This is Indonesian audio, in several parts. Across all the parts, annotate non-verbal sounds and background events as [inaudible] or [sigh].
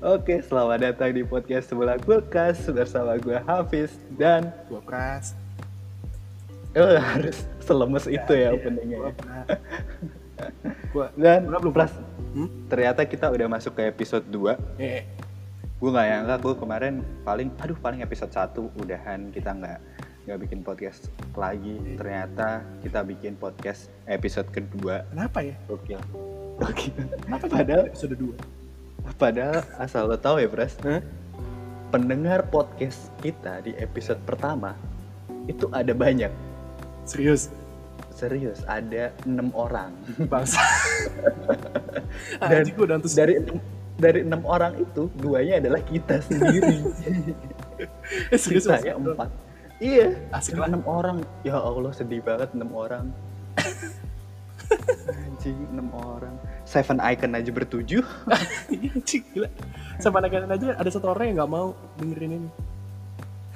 Oke, selamat datang di podcast Sebelah Kulkas bersama gue Hafiz dan Gua Pras. oh, harus selemes itu ya openingnya. Gua ya. Pras. Gua Dan Gua belum Pras, Hmm? ternyata kita udah masuk ke episode 2 Eh, Gue gak nyangka gue kemarin paling, aduh paling episode 1 udahan kita nggak nggak bikin podcast lagi. Ternyata kita bikin podcast episode kedua. kenapa ya? Gokil. Gokil. Kenapa Padahal, episode 2? Padahal asal lo tahu ya Pras, pendengar podcast kita di episode pertama itu ada banyak. Serius? Serius, ada enam orang. Bangsa. [laughs] Dan udah dari dari enam orang itu, duanya adalah kita sendiri. [laughs] eh, serius maksud lu? empat. Iya, Asik enam orang. Ya Allah sedih banget enam orang. [laughs] Anjing enam orang. Seven Icon aja bertujuh. Anjing gila. Sama anak aja ada satu orang yang nggak mau dengerin ini.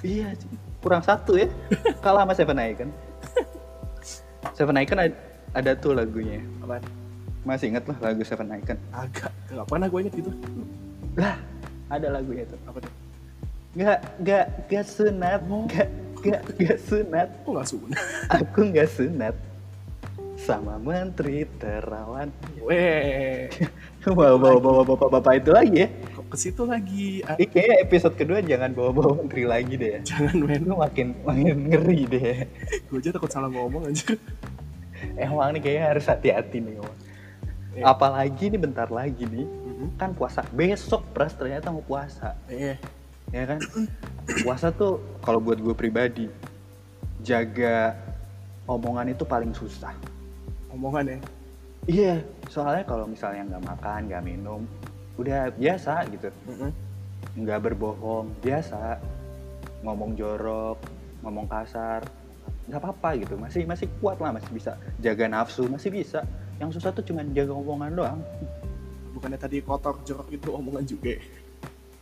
iya, kurang satu ya. Kalah sama Seven Icon. Seven Icon ada, ada tuh lagunya. Apaan? Masih inget lah lagu Seven Icon. Agak. Gak pernah gue inget gitu. Lah, ada lagunya tuh. Apa tuh? Gak, gak, gak sunat, Oh. gak, gak, gak sunat. Kok gak sunat? Aku gak sunat sama menteri terawan. Weh. [laughs] Bawa bawa bawa bapak-bapak itu lagi ya. Kok ke situ lagi? Ini kayaknya episode kedua jangan bawa-bawa menteri lagi deh. jangan men. Lu makin makin ngeri deh. Gue aja takut salah ngomong anjir. Emang nih kayaknya harus hati-hati nih. Om. Iya. Apalagi nih bentar lagi nih Mhm. kan puasa besok pras ternyata mau puasa Eh, ya kan puasa tuh kalau buat gue pribadi jaga omongan itu paling susah omongan ya. iya soalnya kalau misalnya nggak makan nggak minum udah biasa gitu Mhm. nggak berbohong biasa ngomong jorok ngomong kasar nggak apa-apa gitu masih masih kuat lah masih bisa jaga nafsu masih bisa yang susah tuh cuma jaga omongan doang Bukannya tadi kotor jorok itu omongan juga. ya?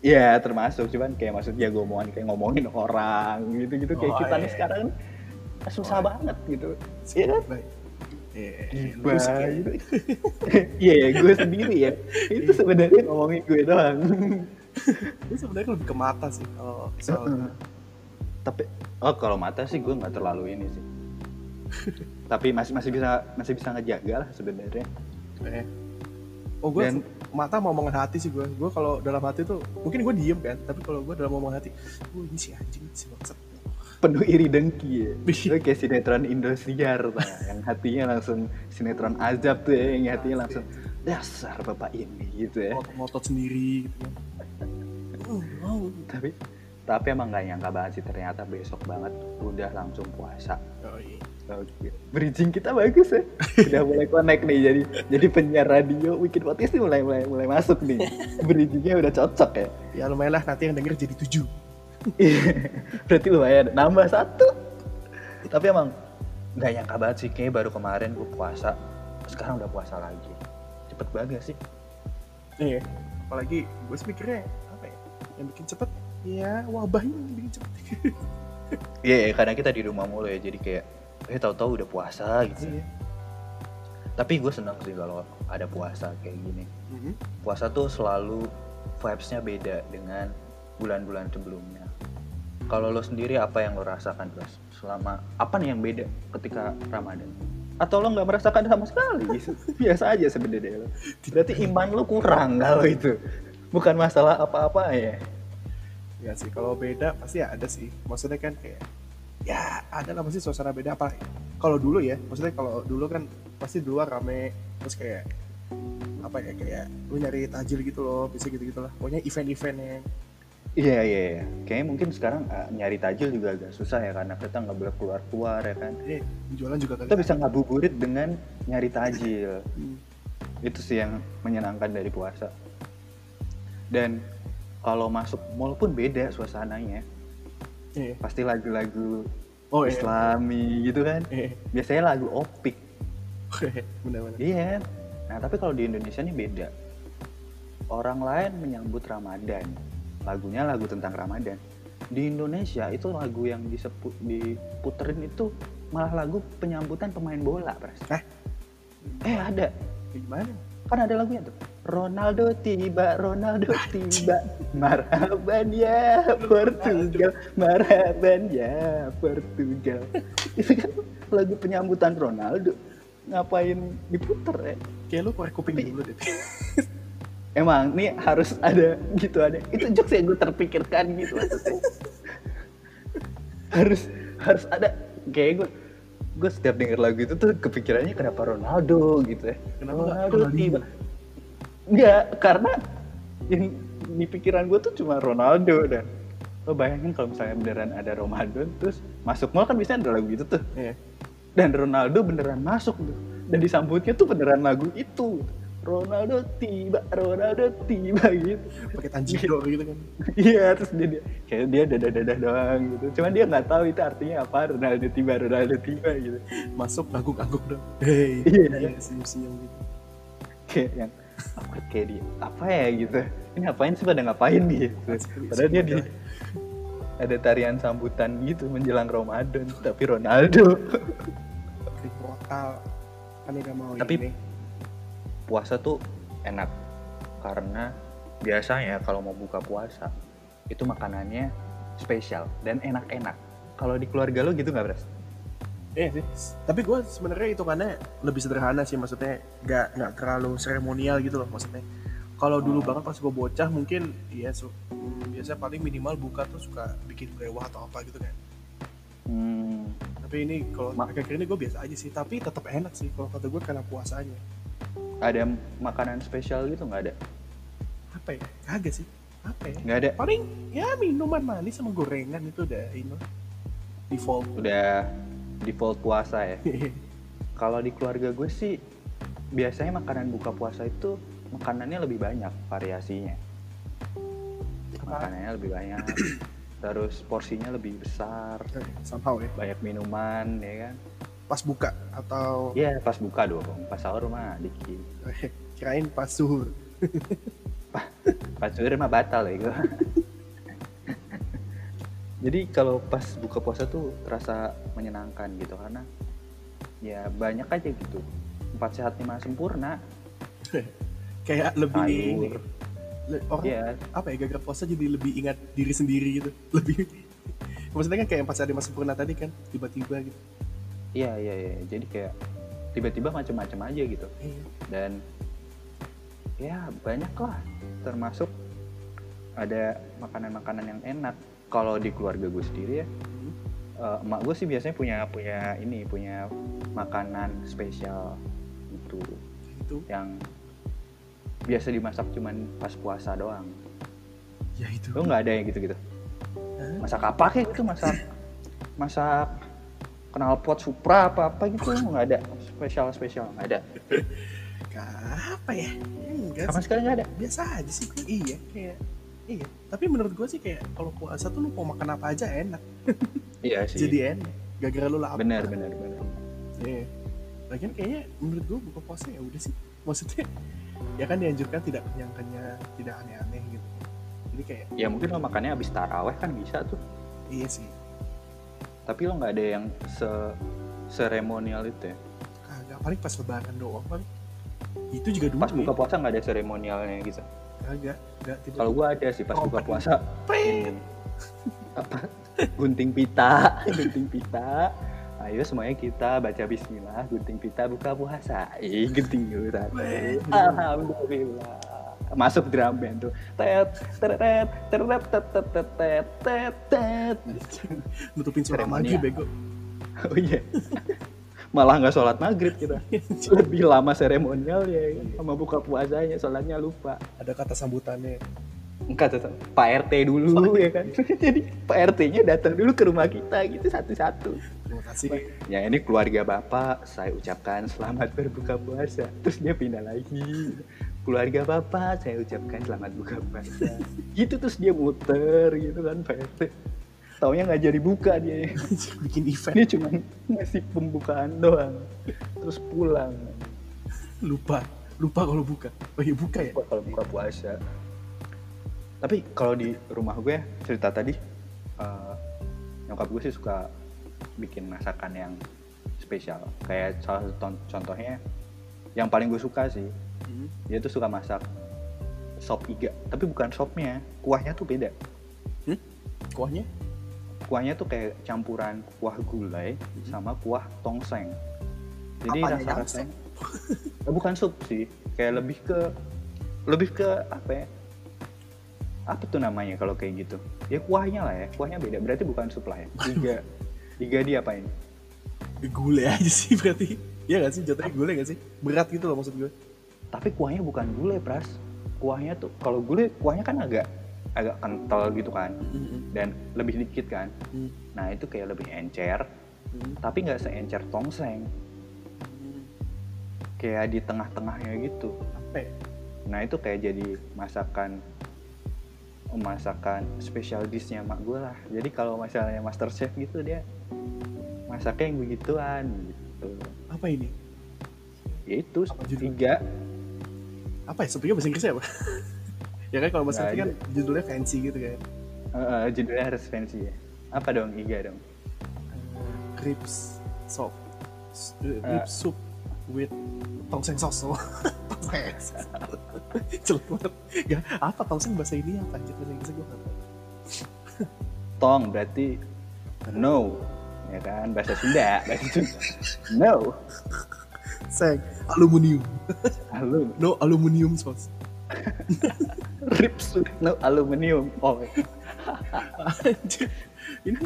Iya termasuk cuman kayak maksud jaga omongan kayak ngomongin orang gitu gitu kayak Oh, kita nih iya. sekarang susah Oh. banget gitu iya kan [laughs] iya. Ya gue sendiri ya. Itu sebenarnya ngomongin gue doang. Lu sebenarnya lebih ke mata sih kalau soal tapi oh kalau mata sih gue nggak terlalu ini sih. [laughs] Tapi masih masih bisa masih bisa ngejaga lah sebenarnya. Eh. Oh gue Dan- mata mau omongan hati sih gue. Gue kalau dalam hati tuh mungkin gue diem kan, tapi kalau gue dalam omongan hati, gue ini si anjing si bangsat. Penuh iri dengki ya. Lu kayak sinetron Indosiar nggak? yang hatinya langsung sinetron azab tuh ya yang hatinya langsung dasar bapak ini gitu ya Ngotot-ngotot sendiri gitu kan. Oh, tapi tapi emang nggak nyangka banget sih ternyata besok banget udah langsung puasa Oh, iya. Oke. bridging kita bagus ya udah mulai connect nih jadi jadi penyiar radio bikin podcast nih mulai mulai mulai masuk nih [laughs] bridgingnya udah cocok ya Ya lumayan lah nanti yang denger jadi tujuh. Berarti lumayan nambah satu tapi emang nggak nyangka banget sih kayaknya baru kemarin gue puasa sekarang udah puasa lagi cepet banget gak sih Iya. Apalagi gue sih mikirnya apa ya? Yang bikin cepet ya wabah ini yang bikin cepet. [laughs] iya ya, karena kita di rumah mulu ya jadi kayak eh tahu-tahu udah puasa gitu Iya. tapi gue senang sih kalau ada puasa kayak gini Mhm. puasa tuh selalu vibes-nya beda dengan bulan-bulan sebelumnya. Kalau lo sendiri apa yang lo rasakan Bros? Selama apa nih yang beda ketika Ramadan? Atau lo nggak merasakan sama sekali? [laughs] Biasa aja sebenarnya lo. Berarti iman lo kurang kalau itu. Bukan masalah apa-apa ya. Ya sih, kalau beda pasti ada sih. Maksudnya kan kayak ya ada lah pasti suasana beda apa. Kalau dulu ya, maksudnya kalau dulu kan pasti di luar rame terus kayak apa ya kayak lu nyari tajil gitu loh, bisa gitu gitu lah. Pokoknya event-event yang Iya iya. iya. Kayaknya mungkin sekarang eh, nyari tajil juga agak susah ya karena kita nggak boleh keluar-keluar ya kan. eh jualan juga. Kita bisa ngabuburit dengan nyari tajil. Hmm. itu sih yang menyenangkan dari puasa dan kalau masuk mall pun beda suasananya Eh, pasti lagu-lagu oh iya. islami gitu kan Eh, biasanya lagu opik benar-benar. iya kan? nah tapi kalau di Indonesia nih beda orang lain menyambut Ramadan lagunya lagu tentang Ramadan di Indonesia itu lagu yang disebut diputerin itu malah lagu penyambutan pemain bola pres Hah? eh ada Gimana? kan ada lagunya tuh Ronaldo tiba, Ronaldo tiba, marhaban ya Portugal, marhaban ya Portugal. Itu kan lagu penyambutan Ronaldo. Ngapain diputer ya? Kayak lu korek kuping dulu deh. [laughs] Emang nih harus ada gitu ada. Itu jokes yang gue terpikirkan gitu maksudnya. harus harus ada kayak gue gue setiap denger lagu itu tuh kepikirannya kenapa Ronaldo gitu ya. Kenapa nggak Ronaldo tiba. Enggak, karena yang di pikiran gue tuh cuma Ronaldo dan lo bayangin kalau misalnya beneran ada Ramadan terus masuk mall kan biasanya ada lagu gitu tuh Iya. dan Ronaldo beneran masuk tuh dan disambutnya tuh beneran lagu itu Ronaldo tiba Ronaldo tiba gitu Pakai tanjidor gitu kan. iya terus dia, dia kayak dia dadah dadah doang gitu cuman dia nggak tahu itu artinya apa Ronaldo tiba Ronaldo tiba gitu Masuk ngangguk-ngangguk dong. Hey, Iya. iya, senyum-senyum gitu. kayak yang apa kayak dia apa ya gitu ini ngapain sih pada ngapain gitu padahal dia di ada tarian sambutan gitu menjelang Ramadan tapi Ronaldo portal. Kan udah mau Tapi- ini. Puasa tuh enak karena biasanya kalau mau buka puasa itu makanannya spesial dan enak-enak kalau di keluarga lo gitu nggak beras Iya sih. Tapi gue sebenarnya itu karena lebih sederhana sih maksudnya nggak nggak terlalu seremonial gitu loh maksudnya. Kalau dulu Oh. banget pas gue bocah mungkin iya su- hmm, biasa paling minimal buka tuh suka bikin brewah atau apa gitu kan. hmm, Tapi ini kalau akhir-akhir ini gue biasa aja sih. Tapi tetap enak sih kalau kata gue karena puasanya. Ada makanan spesial gitu nggak ada Apa ya? Kagak sih. Apa ya? nggak ada Paling ya minuman manis sama gorengan itu udah ini default. udah default puasa ya [laughs] kalau di keluarga gue sih biasanya makanan buka puasa itu makanannya lebih banyak variasinya makanannya lebih banyak [clears throat] terus porsinya lebih besar Eh, Somehow ya. banyak minuman ya kan Pas buka atau? Ya pas buka dong. Pas sahur mah dikit. [laughs] Kirain pas suhur. [laughs] pas sahur mah batal ya gue [laughs] jadi kalau pas buka puasa tuh terasa menyenangkan gitu karena ya banyak aja gitu. Empat sehat lima sempurna. Kayak lebih sayur. Le- orang ya apa ya gagal puasa jadi lebih ingat diri sendiri gitu. Lebih maksudnya kan kayak pas ada mas sempurna tadi kan tiba-tiba gitu iya iya iya. Jadi kayak tiba-tiba macam-macam aja gitu. Iya. dan ya banyak lah. Termasuk ada makanan-makanan yang enak. Kalau di keluarga gue sendiri ya Hmm. eh, emak gue sih biasanya punya punya ini punya makanan spesial gitu itu? Yang biasa dimasak cuman pas puasa doang. Ya itu. Lo nggak ada yang gitu-gitu? Hah? masak apa kayak gitu? Masak masak kenal pot supra apa apa gitu [laughs] nggak ada. Spesial spesial nggak ada. Apa ya? Enggak sama sekali nggak ada. Biasa aja sih iya. Kayak iya. Tapi menurut gue sih kayak kalau puasa tuh lu mau makan apa aja enak. [laughs] Iya sih. Jadi enak. Gara-gara lu lapar. Benar benar benar. Iya. Lagian kayaknya menurut gue buka puasa ya udah sih. Maksudnya ya kan dianjurkan tidak kenyang-kenyang, tidak aneh-aneh gitu. Jadi kayak ya mungkin lo makannya habis taraweh kan bisa tuh. Iya sih. Tapi lo nggak ada yang se seremonial itu ya? Kagak paling pas lebaran doang paling. Itu juga dulu. pas buka puasa nggak ada seremonialnya gitu? Kagak, enggak tiba kalau gua ada sih pas Oh, buka puasa. ini apa? Gunting pita. [laughs] Gunting pita. Ayo semuanya kita baca Bismillah gunting pita buka puasa. Ih gunting dulu alhamdulillah masuk drum band tuh. Tet teret teret tet tet tet tet tet tet nutupin suara maghrib bego. Oh iya. Malah nggak sholat maghrib kita. Lebih lama seremonial ya. Sama buka puasanya sholatnya lupa. Ada kata sambutannya. Kata Pak RT dulu ya kan. [laughs] Jadi Pak RT-nya datang dulu ke rumah kita gitu satu-satu. Terima kasih. Ya ini keluarga bapak. Saya ucapkan selamat berbuka puasa. Terus dia pindah lagi. Keluarga Bapak, saya ucapkan selamat buka puasa. Gitu terus dia muter gitu kan Pak RT. Taunya nggak jadi buka dia. Bikin event Dia cuma ngasih pembukaan doang. Terus pulang. lupa. Lupa kalau buka. Oh iya buka ya. kalau buka puasa. Tapi kalau di rumah gue cerita tadi, eh, nyokap gue sih suka bikin masakan yang spesial. Kayak salah satu contohnya, yang paling gue suka sih, Hmm. Hmm. dia tuh suka masak sop iga tapi bukan sopnya kuahnya tuh beda Hmm? Kuahnya? kuahnya tuh kayak campuran kuah gulai sama kuah tongseng jadi Apanya rasa rasanya Eh, bukan sup sih kayak lebih ke lebih ke apa ya apa tuh namanya kalau kayak gitu ya kuahnya lah ya kuahnya beda berarti bukan sup lah ya [laughs] iga iga dia apa ini Gulai aja sih berarti. Iya gak sih? Jatuhnya gulai gak sih? Berat gitu loh maksud gue. Tapi kuahnya bukan gulai pras kuahnya tuh kalau gulai kuahnya kan agak agak kental gitu kan Hmm. dan lebih dikit kan Hmm. nah itu kayak lebih encer Hmm. tapi nggak seencer tongseng kayak di tengah-tengahnya gitu Apa ya? nah itu kayak jadi masakan masakan spesial dishnya mak gue lah jadi kalau misalnya master chef gitu dia masaknya yang begituan gitu Apa ini? ya itu Apa tiga Apa ya? Sebenarnya bahasa Inggrisnya apa? [laughs] ya kan kalau bahasa Inggris kan judulnya fancy gitu kan. Eh, eh, judulnya harus fancy ya apa dong iga dong Eh, ribs soup. S- eh, Eh. soup with tongseng sauce. [laughs] tongseng sauce. [laughs] Jelek banget. Gak, apa tongseng bahasa ini apa? Anjir bahasa Inggrisnya gue nggak tong berarti no ya kan bahasa Sunda bahasa Sunda no Seng, aluminium. alum No aluminium sauce. with no aluminium oh ini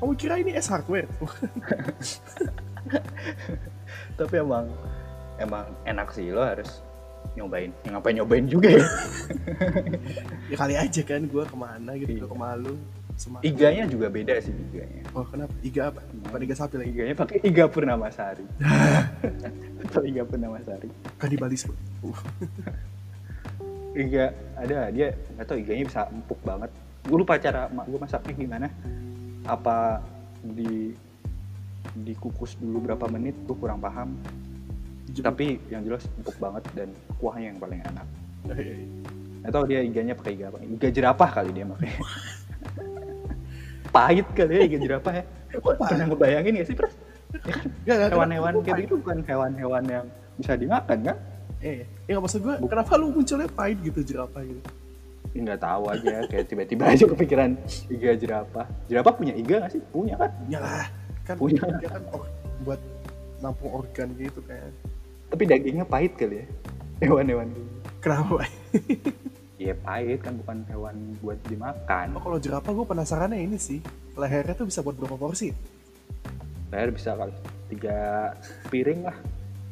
kamu kira ini S hardware? tapi emang emang enak sih lo harus nyobain Ya, ngapain nyobain juga ya ya kali aja kan gue ke mana gitu Iya. ke Kemalu Semarang. iganya juga beda sih iganya. Oh kenapa? Iga apa? Bukan iga sapi lagi. iganya pakai iga purnamasari. [laughs] Atau iga purnamasari. Kanibalisme. iga ada dia nggak tahu iganya bisa empuk banget. Gue lupa cara mak gue masaknya gimana. Apa di dikukus dulu berapa menit gue kurang paham. Tapi yang jelas empuk banget dan kuahnya yang paling enak. Atau dia iganya pakai iga apa. Iga jerapah kali dia pakai [laughs] pahit kali ya iga jerapah ya pernah ngebayangin gak sih Pras? Ya kan hewan-hewan kayak gitu bukan hewan-hewan yang bisa dimakan kan? Eh, ya nggak maksud gue, kenapa lu munculnya pahit gitu jerapah gitu? Ya, nggak tahu aja kayak tiba-tiba aja kepikiran iga jerapah jerapah punya iga nggak sih punya kan Ya lah, kan Punya. dia kan or- buat nampung organ gitu kan. tapi dagingnya pahit kali ya hewan-hewan Kenapa? [laughs] Iya pahit kan bukan hewan buat dimakan Oh, kalau jerapah gue penasarannya ini sih, lehernya tuh bisa buat berapa porsi? leher bisa kali tiga piring lah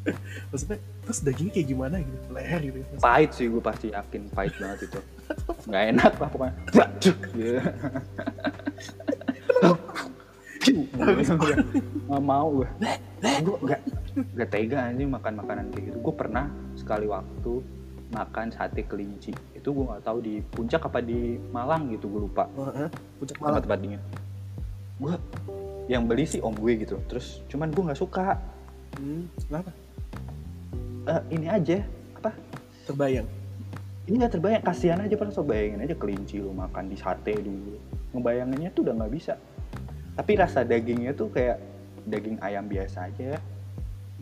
[laughs] Maksudnya, terus dagingnya kayak gimana gitu? Leher gitu. pahit sih gue pasti yakin pahit banget itu nggak enak lah pokoknya Waduh, gitu. nggak mau gue gue nggak nggak tega anjing makan makanan kayak gitu gue pernah sekali waktu makan sate kelinci itu gue nggak tahu di puncak apa di Malang gitu gue lupa Oh, eh, Puncak malam. tempat dingin gue yang beli sih om gue gitu terus cuman gue nggak suka Hmm, kenapa? Eh, ini aja apa Terbayang. ini nggak terbayang kasihan aja pas so bayangin aja kelinci lu makan di sate dulu ngebayanginnya tuh udah nggak bisa tapi rasa dagingnya tuh kayak daging ayam biasa aja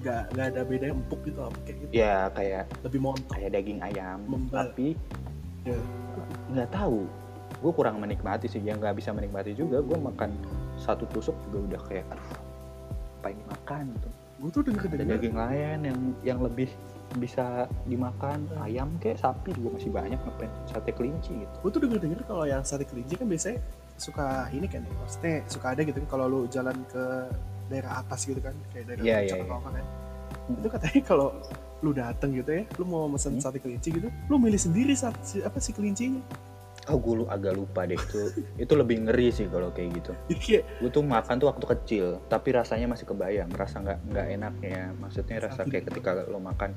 Gak, gak ada bedanya empuk gitu apa kayak gitu. ya kayak Lebih montok. kayak daging ayam Membal. tapi. Nggak tahu. Gue kurang menikmati sih. Yang nggak bisa menikmati juga gue makan satu tusuk juga udah kayak aduh apa ini makan gitu. Gue tuh denger ada daging lain yang yang lebih bisa dimakan. Ayam kayak sapi juga masih banyak ngapain sate kelinci gitu. Gue tuh denger denger kalau yang sate kelinci kan biasanya suka ini kan ya maksudnya suka ada gitu kan kalau lu jalan ke daerah atas gitu kan kayak daerah Iya, puncak iya, atau iya. apa kan Hmm. itu katanya kalau lu dateng gitu ya lu mau mesen Hmm. sate kelinci gitu lu milih sendiri saat si, apa sih kelincinya? Oh gue lu agak lupa deh itu itu lebih ngeri sih kalau kayak gitu. Gue tuh makan tuh waktu kecil tapi rasanya masih kebayang rasa nggak nggak enaknya. Maksudnya rasa kayak ketika lo makan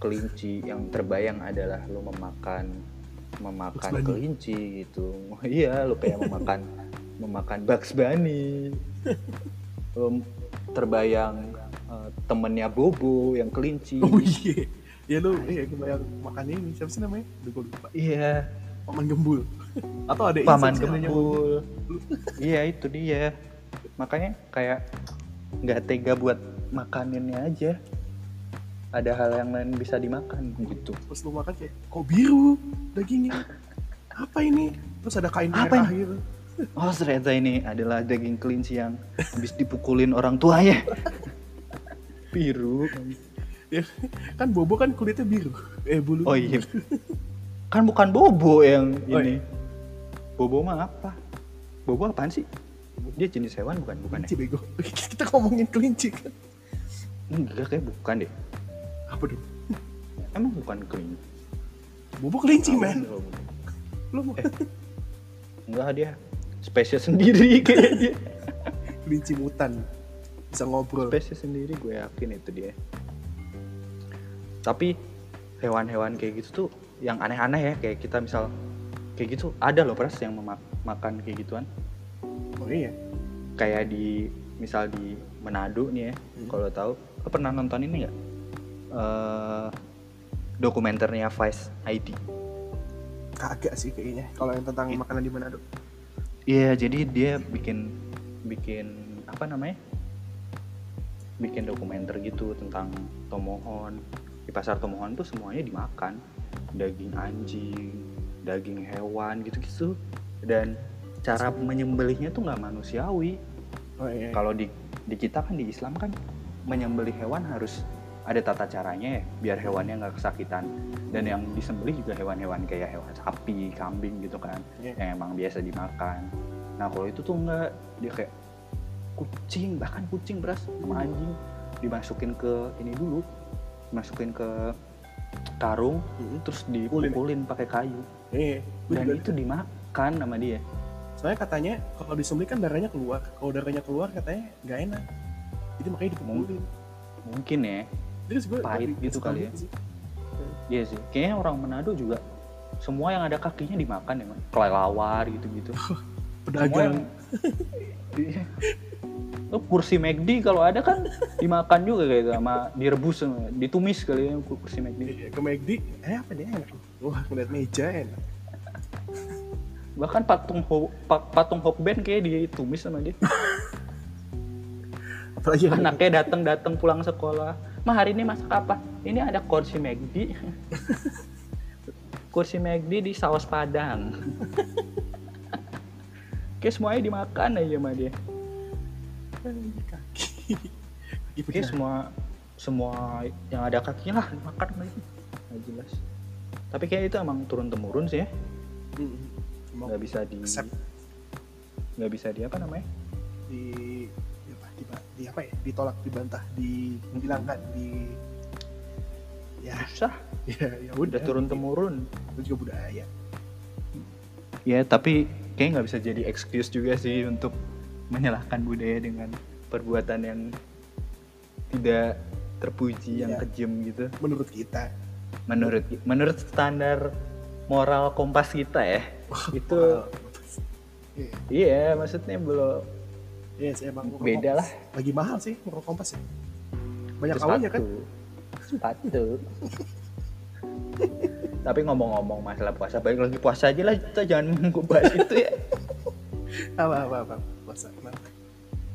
kelinci yang terbayang adalah lo memakan memakan Bugs Bunny. kelinci gitu. [laughs] Iya lo kayak memakan memakan Bugs Bunny. [laughs] Lo terbayang temennya Bobo yang kelinci. Oh iya. Ya lu iya kebayang makan ini. Siapa sih namanya? Gue lupa. Iya. Paman gembul. Atau ada paman gembul. Iya itu dia. Makanya kayak nggak tega buat makaninnya aja. Ada hal yang lain bisa dimakan gitu. Terus lu makan kayak, kok biru dagingnya? Apa ini? Terus ada kain Apa merah ini? gitu. oh ternyata ini adalah daging kelinci yang habis dipukulin orang tuanya biru Ya, kan bobo kan kulitnya biru. Eh bulu. oh iya kan bukan bobo yang Oh, ini bobo mah apa bobo apaan sih dia jenis hewan bukan bukan ya? Kelinci bego. [laughs] Kita ngomongin kelinci kan. enggak kayak bukan deh Apa dong? emang bukan kelinci Bobo kelinci, men. Lu mau enggak dia spesies sendiri [laughs] kayaknya kelinci mutan. Bisa ngobrol. spesies sendiri gue yakin itu dia tapi hewan-hewan kayak gitu tuh yang aneh-aneh ya kayak kita misal kayak gitu ada loh pras yang memak- makan kayak gituan Oh iya. kayak di misal di Manado nih ya Hmm. kalau tahu lo pernah nonton ini nggak Eh, dokumenternya Vice ID Kagak sih kayaknya. Kalau yang tentang makanan di Manado. Iya, jadi dia bikin bikin apa namanya? Bikin dokumenter gitu tentang tomohon. Di pasar tomohon tuh semuanya dimakan. Daging anjing, daging hewan gitu-gitu. Dan cara menyembelihnya tuh nggak manusiawi. Oh iya. Kalau di di kita kan di Islam kan menyembelih hewan harus ada tata caranya ya, biar hewannya nggak kesakitan. Dan yang disembelih juga hewan-hewan kayak hewan sapi, kambing gitu kan Iya. yang emang biasa dimakan. Nah kalau itu tuh enggak dia kayak kucing bahkan kucing beras sama anjing dimasukin ke ini dulu, dimasukin ke karung Mm-mm. terus dipukulin pakai kayu Iya. Gua dan itu dimakan sama dia. Soalnya katanya kalau disembelih kan darahnya keluar. Kalau darahnya keluar katanya nggak enak. Jadi makanya dipukulin. Mungkin ya, Terus gue Pahit gitu kali ya. iya sih. Kayaknya orang Manado juga semua yang ada kakinya dimakan ya, Man. kelelawar gitu-gitu. [laughs] Semua Pedagang. [laughs] Oh, kursi McD kalau ada kan dimakan juga kayak itu sama direbus sama ditumis kali ya kursi McD. Iya, ke McD, eh apa dia enak? Wah, ngeliat meja enak. Bahkan patung ho, pa- patung Hokben kayak ditumis sama dia. [laughs] Apalagi Anaknya datang-datang pulang sekolah. Mah hari ini masak apa? Ini ada kursi McD. [laughs] kursi McD di saus padang. [laughs] Kayak semuanya dimakan aja sama dia. Kaki. Kaki pedagang. semua semua yang ada kakinya lah makan lagi. Nggak jelas. Tapi kayak itu emang turun temurun sih ya. Nggak bisa di nggak bisa di apa namanya? di di apa, di, di apa ya? Ditolak, dibantah, dihilangkan, di ya Susah. ya ya Udah turun temurun. Itu juga budaya. Ya tapi kayak nggak bisa jadi excuse juga sih untuk menyalahkan budaya dengan perbuatan yang tidak terpuji yang Iya. kejam gitu. Menurut kita Menurut menurut standar moral kompas kita ya itu. Iya, iya maksudnya belum iya emang rokok beda lah. Lagi mahal sih rokok kompas ya. Banyak awalnya kan? sepatu. Tapi ngomong-ngomong masalah puasa, balik lagi puasa aja lah kita jangan bahas itu ya. [laughs] Apa apa apa. Puasa. Kenapa?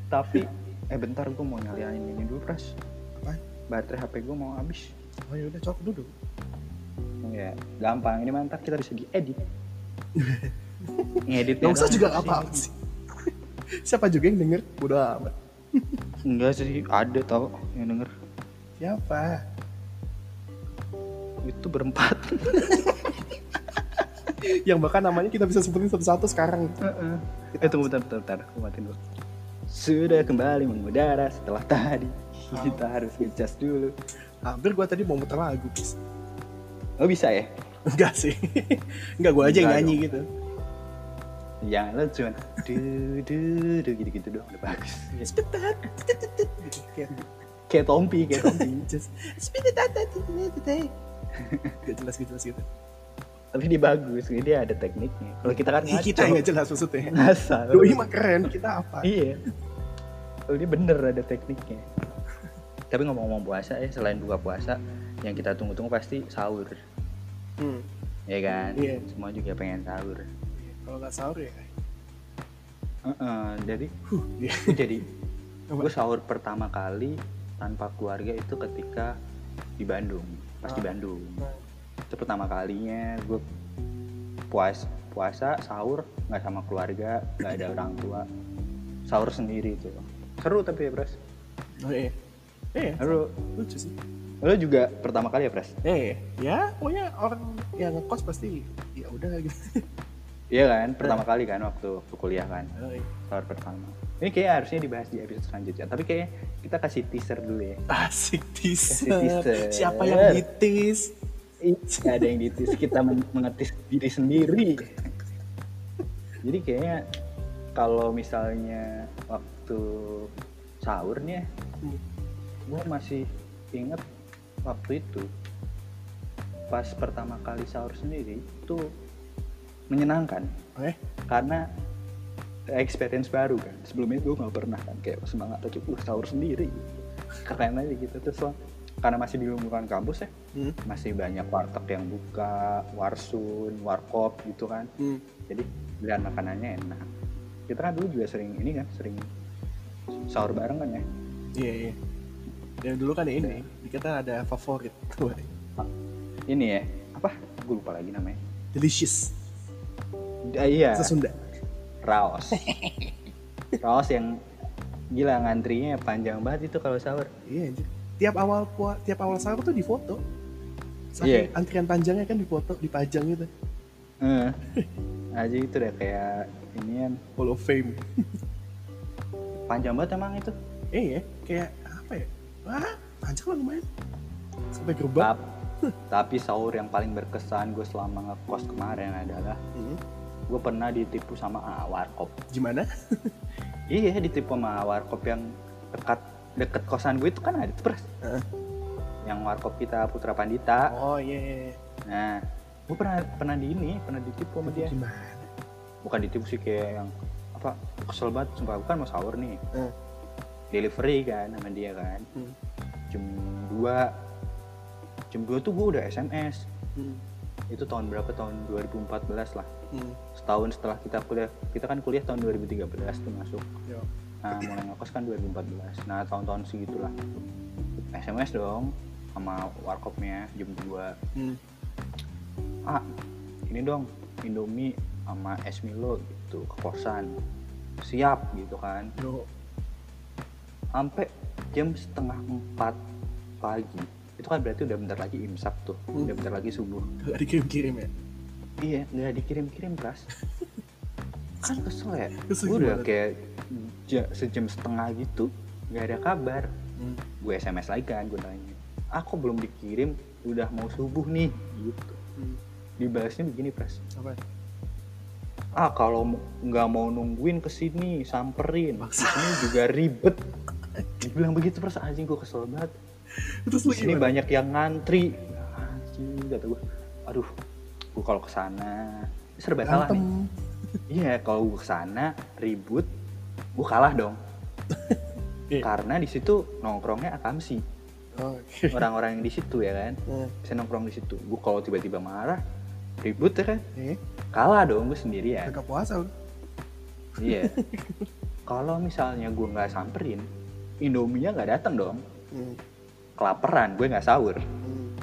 Tapi [laughs] eh bentar gue mau nyalain ini dulu pras. Apa? Baterai HP gue mau habis. Oh ya udah cok duduk. Ya, gampang. Ini mantap kita bisa diedit. [laughs] Ngedit Gak usah juga apa apa sih. [laughs] Siapa juga yang denger? Bodo amat. Enggak sih, ada tau yang denger. Siapa? Itu berempat. Yang bahkan namanya kita bisa sebutin satu-satu sekarang. eh tunggu bentar, bentar, bentar. Aku matiin dulu. Sudah kembali mengudara setelah tadi. Kita harus ngecas dulu. Hampir gua tadi mau muter lagu, Pis. Oh bisa ya? Enggak sih. Enggak gua aja yang nyanyi gitu. Jangan lo cuman du du du gitu-gitu doang udah bagus. Sebentar. Gitu. Kayak Tompi, kayak [laughs] Tompi. just sebentar. Gak jelas gitu jelas gitu. Tapi dia bagus, dia ada tekniknya. Kalau kita kan Ih, kita yang gak jelas maksudnya. ngasal. Doi mah keren, kita apa? Iya. Kalau dia bener ada tekniknya. Tapi ngomong-ngomong puasa ya, selain buka puasa, yang kita tunggu-tunggu pasti sahur. Hmm. Ya kan? Iya. Semua juga pengen sahur. Kalau nggak sahur ya. Heeh, jadi Huh, iya. jadi gue sahur pertama kali tanpa keluarga itu ketika di Bandung pas di Ah. Bandung Nah, itu pertama kalinya. Gue puas puasa sahur nggak sama keluarga nggak ada orang tua. Sahur sendiri tuh seru tapi ya pres. Oh iya. Eh lu lucu sih. Lu juga pertama kali ya pres? Eh ya pokoknya orang yang ngekos pasti ya udah gitu. [laughs] Iya kan? Pertama kali kan waktu waktu kuliah kan? Oh, iya. sahur pertama ini kayak harusnya dibahas di episode selanjutnya tapi kayaknya kita kasih teaser dulu ya. Asik teaser. teaser. siapa yang ditis nggak ada yang ditis kita men- mengetis diri sendiri. Jadi kayaknya kalau misalnya waktu sahur nih Hmm. gue masih inget waktu itu pas pertama kali sahur sendiri itu menyenangkan. Eh? Karena experience baru kan. Sebelumnya gue nggak pernah kan kayak semangat aja uh sahur sendiri. Keren aja gitu. Terus lah, karena masih di lingkungan kampus ya hmm. masih banyak warteg yang buka warsun warkop gitu kan. Hmm. jadi pilihan makanannya enak. Kita kan dulu juga sering ini kan sering sahur bareng kan ya? Iya iya. Yang dulu kan ini kita ada favorit tuh ini. Ya? Apa? Gue lupa lagi namanya. Delicious. Ah, iya. Bahasa Sunda raos. Raos yang gila ngantrinya panjang banget itu kalau sahur. Iya tiap awal pua, tiap awal sahur tuh difoto Iya. Saking antrian panjangnya kan difoto dipajang gitu. Eh, aja itu deh kayak inian Hall of Fame. Panjang banget emang itu. Eh ya kayak apa ya? Wah panjang lah lumayan. Sampai gerbang Tap- tapi sahur yang paling berkesan gue selama ngekos kemarin adalah Hmm. gue pernah ditipu sama A warkop. Gimana? [laughs] Iya ditipu sama warkop yang dekat deket kosan gue itu kan ada tuh pres Heeh. Yang warkop kita Putra Pandita. Oh iya iya, iya. nah gue pernah pernah di ini pernah ditipu sama dia. Gimana? Bukan ditipu sih kayak yang apa kesel banget. Sumpah gue kan mau sahur nih. Eh. delivery kan sama dia kan. Hmm. jam 2 jam 2 tuh gue udah SMS Hmm. itu tahun berapa? Tahun 2014 lah. Hmm. setahun setelah kita kuliah. Kita kan kuliah tahun 2013 tuh masuk. Yo. nah mulai ngekos kan 2014 nah tahun-tahun segitulah. SMS dong sama warkopnya jam 2 Hmm. ah ini dong Indomie sama es Milo gitu ke kosan. Siap gitu kan. Yo. sampai jam setengah empat pagi. Itu kan berarti udah bentar lagi imsak tuh. Hmm. udah bentar lagi subuh. Gak dikirim-kirim ya? Iya nggak dikirim-kirim pras. [laughs] Kan kesel ya. Kesel Gua udah kayak ja- sejam setengah gitu nggak ada kabar. Hmm. gue sms lagi kan gue nanya aku belum dikirim udah mau subuh nih gitu. Hmm. dibalasnya begini pras apa? Ah kalau nggak mau nungguin ke sini samperin. Sini juga ribet. Dibilang begitu pras anjing gue kesel banget. Terus gimana? banyak yang ngantri. Anjing kata gue aduh gue kalau ke sana serba salah nih. Iya kalau gue ke sana ribut gue kalah dong. Iya. karena di situ nongkrongnya akamsi [laughs] Orang-orang yang di situ ya kan? Nah, bisa nongkrong di situ. Gue kalau tiba-tiba marah ribut ya kan? Eh kalah dong gue sendirian kagak puasa lu. Iya. [laughs] Kalau misalnya gue nggak samperin Indominya nggak datang dong. Hmm. kelaparan gue nggak sahur. Hmm.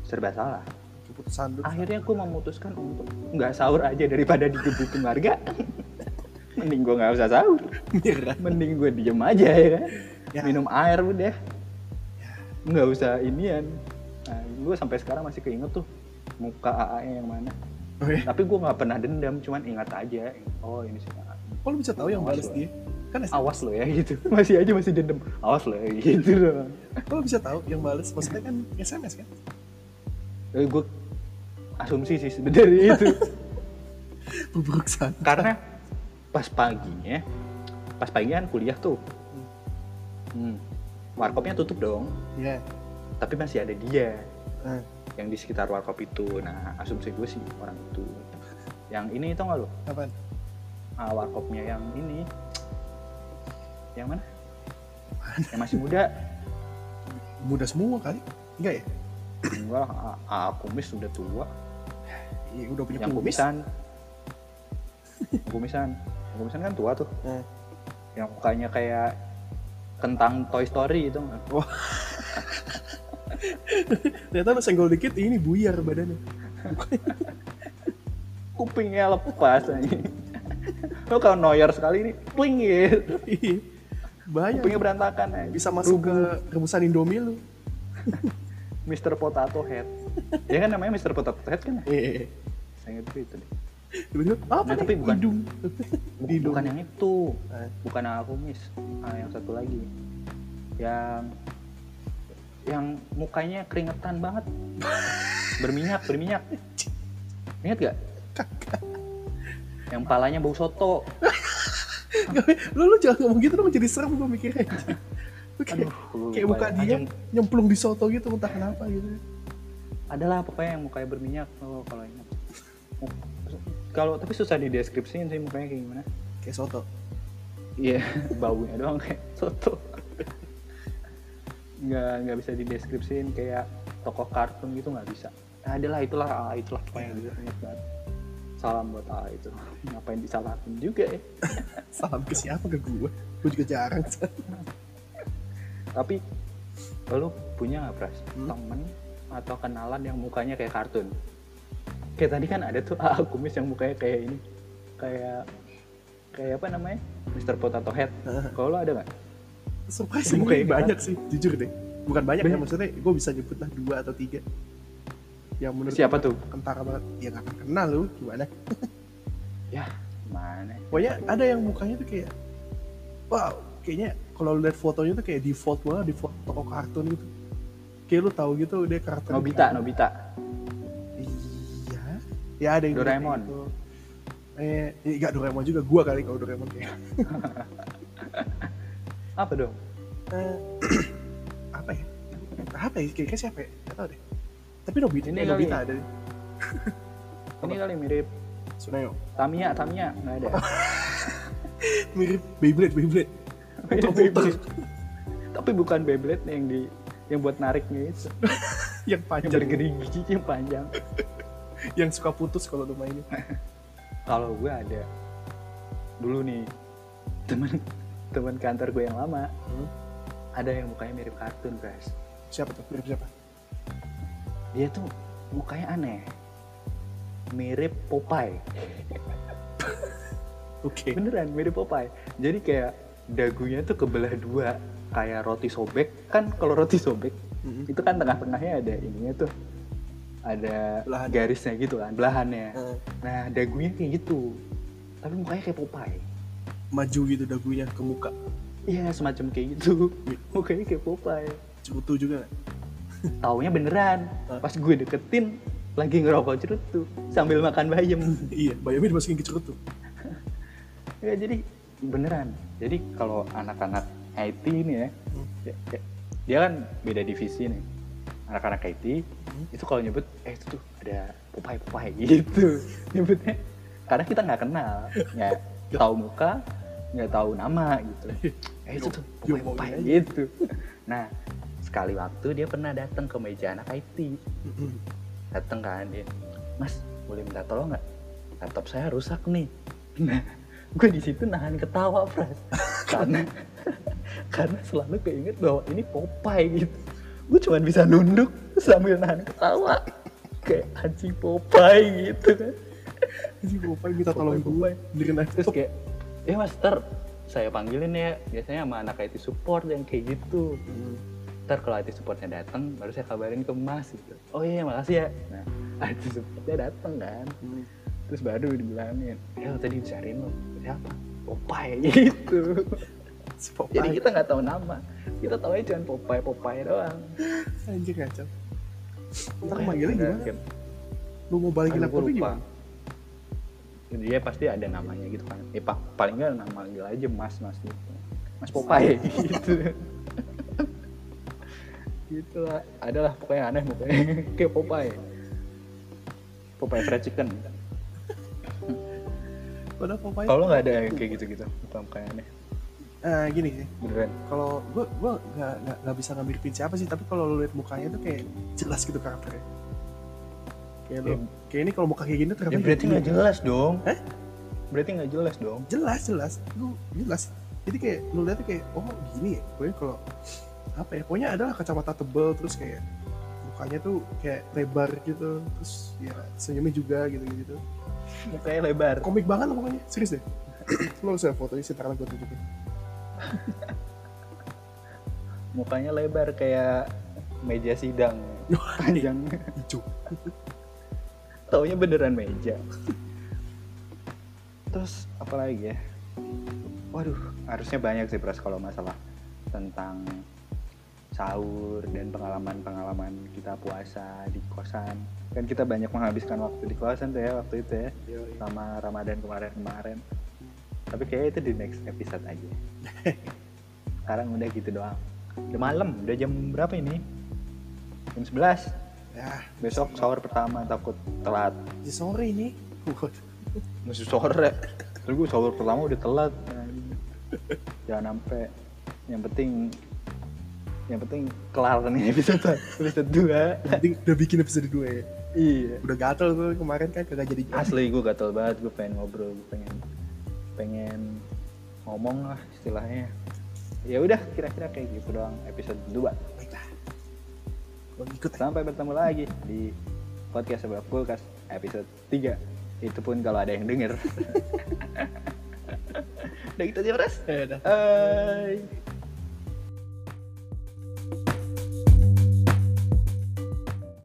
serba salah. Keputusan akhirnya gue memutuskan untuk nggak sahur aja daripada digebukin warga. [laughs] Mending gue nggak usah sahur. Mending gue diem aja ya kan? Ya. minum air udah nggak usah inian nah, gue sampai sekarang masih keinget tuh muka AA yang mana Oh, iya. tapi gue nggak pernah dendam cuman ingat aja oh ini sih. Kok lu bisa tahu yang balas dia? Kan awas lo ya gitu [laughs] masih aja masih dendam awas lo ya gitu Kok lu bisa tahu yang balas? Maksudnya kan SMS kan? Eh, gue asumsi sih sebenarnya [laughs] itu Buruk sana. karena pas paginya pas pagi kan kuliah tuh hmm, warkopnya tutup dong. Iya. tapi masih ada dia Nah, yang di sekitar warkop itu. Nah asumsi gue sih orang itu. Yang ini tau gak lo apaan? ah, warkopnya yang ini. Yang mana? Yang masih muda. Muda semua kali? Enggak ya? enggak ah, ah, kumis sudah tua. Iya, udah punya yang kumis. kumisan. Kumisan. Yang kumisan kan tua tuh. Nah, yang mukanya kayak kentang Toy Story itu nggak? ternyata lu senggol dikit ini buyar badannya. [laughs] Kupingnya lepas aja lo kalau noyer sekali ini pling gitu Iya. banyak kupingnya berantakan aja bisa masuk ke rebusan Indomie lu. [laughs] Mr. Potato Head. Ya kan namanya Mr. Potato Head kan? Eh saya ingat itu deh tiba-tiba apa Nah, nih? tapi bukan- hidung. [laughs] Hidung. bukan yang itu. Bukan yang kumis ah, yang satu lagi. Yang yang mukanya keringetan banget. [laughs] Berminyak berminyak. Ingat gak yang palanya bau soto. [laughs] Lu lu jangan ngomong gitu dong jadi serem gue mikirnya. Kayak, Aduh, kayak muka bayang dia aja. nyemplung di soto gitu entah kenapa gitu. Adalah pokoknya yang mukanya berminyak. Kalau kalau ingat kalau tapi susah dideskripsiin sih mukanya kayak gimana. Kayak soto. Iya [laughs] baunya doang kayak soto. [laughs] Nggak nggak bisa dideskripsiin kayak tokoh kartun gitu nggak bisa. Nah, adalah itulah ah, itulah pokoknya. Gitu ingat banget salam buat A itu. [laughs] Ngapain disalahin juga ya? Salam ke siapa ke gue gue juga jarang. Tapi lo punya nggak pras? Hmm? temen atau kenalan yang mukanya kayak kartun kayak tadi kan ada tuh [laughs] A kumis yang mukanya kayak ini kayak kayak apa namanya? Mr. Potato Head. Kalau lo ada nggak? Surprisingly Mukanya kayak banyak sih jujur deh. Bukan banyak ya Banyak. maksudnya gue bisa nyebut lah dua atau tiga. Yang menurut Siapa tuh? kentara banget. Ya gak kenal lu gimana? [laughs] Ya mana? Pokoknya ada yang mukanya tuh kayak wow kayaknya kalau lihat fotonya tuh kayak default banget default toko kartun gitu. Kayak lu tahu gitu dia karakter Nobita Nobita ya ada yang Doraemon. gitu. eh enggak Doraemon juga. Gua kali kalau Doraemon kayak. [laughs] Apa dong? Eh, [clears throat] apa ya? Apa ya? Kira-kira siapa ya? Nggak tahu deh. Tapi Nobita Ini eh. Nobita ada. Deh [laughs] ini kali mirip. Suneo Tamiya Tamiya. Nggak ada. [laughs] Mirip Beyblade Beyblade. Mirip Beyblade. tapi bukan Beyblade yang di yang buat nariknya itu yang yang panjang bergerigi yang panjang yang suka putus kalau lu mainin? [laughs] Kalau gue ada. Dulu nih temen [laughs] temen kantor gue yang lama Hmm. ada yang mukanya mirip kartun guys. Siapa tuh? Mirip siapa? Dia tuh mukanya aneh. Mirip Popeye. [laughs] Oke. Beneran mirip Popeye. Jadi kayak dagunya tuh kebelah dua. Kayak roti sobek. Kan kalau roti sobek Mm-mm. itu kan tengah-tengahnya ada ininya tuh ada Belahan. garisnya gitu kan belahannya. Eh, nah dagunya kayak gitu. Tapi mukanya kayak Popeye. Maju gitu dagunya ke muka. Iya semacam kayak gitu. Mukanya kayak Popeye. Cerutu juga taunya beneran. Hah? pas gue deketin lagi ngerokok cerutu. Sambil makan bayam. [laughs] Iya bayamnya dimasukin ke cerutu. [laughs] Ya jadi beneran. Jadi kalau anak-anak IT ini ya, Hmm. ya- ya- dia kan beda divisi nih anak-anak IT Hmm. itu kalau nyebut eh itu tuh ada Popeye Popeye [laughs] gitu. Nyebutnya karena kita nggak kenal nggak [laughs] tahu muka nggak tahu nama gitu. Eh itu tuh Yo- Popeye gitu. Nah sekali waktu dia pernah datang ke meja anak IT Mm-mm. datang kan dia mas boleh minta tolong nggak? Laptop saya rusak nih. Nah [laughs] gue di situ nahan ketawa pras karena karena selalu keinget bahwa ini Popeye gitu gue cuma bisa nunduk sambil nahan ketawa. Kayak anjing Popeye gitu kan. Jadi Popeye minta tolong gue terus laptop kayak ya mas ntar saya panggilin ya. Biasanya sama anak IT support yang kayak gitu. Hmm. ntar kalau IT supportnya datang baru saya kabarin ke mas gitu. Oh iya makasih ya. Nah [laughs] IT supportnya datang kan. Hmm. terus baru dibilangin ya tadi dicariin lo siapa? Popeye. [laughs] Gitu Popeye. jadi kita nggak tahu nama. Kita tahu aja cuma Popeye Popeye doang. Anjir kacau. Ntar manggilnya gimana? kayak, lu mau balikin laptopnya lupa. gimana? Dia pasti ada namanya gitu kan. Ya pa- paling nggak nama manggil aja mas mas gitu. Mas Popeye. [laughs] Gitu. Gitu lah adalah pokoknya aneh pokoknya [laughs] kayak Popeye. Popeye fried chicken. Padahal Popeye kalau nggak ada yang kayak gitu gitu bukan kayak aneh Eh, gini sih. Beneran. Kalau gue gue nggak nggak nggak bisa ngambilin siapa sih tapi kalau lu lihat mukanya tuh kayak jelas gitu karakternya. Kayak lu Ya. kayak ini kalau muka kayak gini ternyata ya berarti nggak jelas dong. Hah? berarti nggak jelas dong. Jelas jelas. Lu jelas. Jadi kayak lu lihat kayak oh gini ya? Pokoknya kalau apa ya? Pokoknya adalah kacamata tebel terus kayak mukanya tuh kayak lebar gitu. Terus ya senyumnya juga gitu gitu. Mukanya lebar. Komik banget lah pokoknya. Serius deh. Lo lihat fotonya sih ntar gue tunjukin mukanya lebar kayak meja sidang. Panjang. hijau. Taunya beneran meja. Terus apa lagi ya? Waduh harusnya banyak sih pras kalau masalah tentang sahur dan pengalaman-pengalaman kita puasa di kosan. Kan kita banyak menghabiskan waktu di kosan tuh ya waktu itu ya sama Ramadan kemarin-kemarin tapi kayaknya itu di next episode aja. [laughs] Sekarang udah gitu doang. Udah malam udah jam berapa ini? Jam 11 ya. Besok sahur pertama takut telat. Di sore ini? Masih sore. Terus gue sahur pertama udah telat. Jangan sampai. Yang penting yang penting kelar nih episode episode 2 penting udah bikin episode 2 ya? Iya. Udah gatel tuh kemarin kan kagak jadi asli gue gatel banget. Gue pengen ngobrol gue pengen pengen ngomong lah istilahnya. Ya udah kira-kira kayak gitu doang episode 2 baiklah kalau ikut ya. sampai bertemu lagi di podcast sebelah kulkas episode 3 itu pun kalau ada yang denger. [laughs] Udah gitu aja ya udah. Hai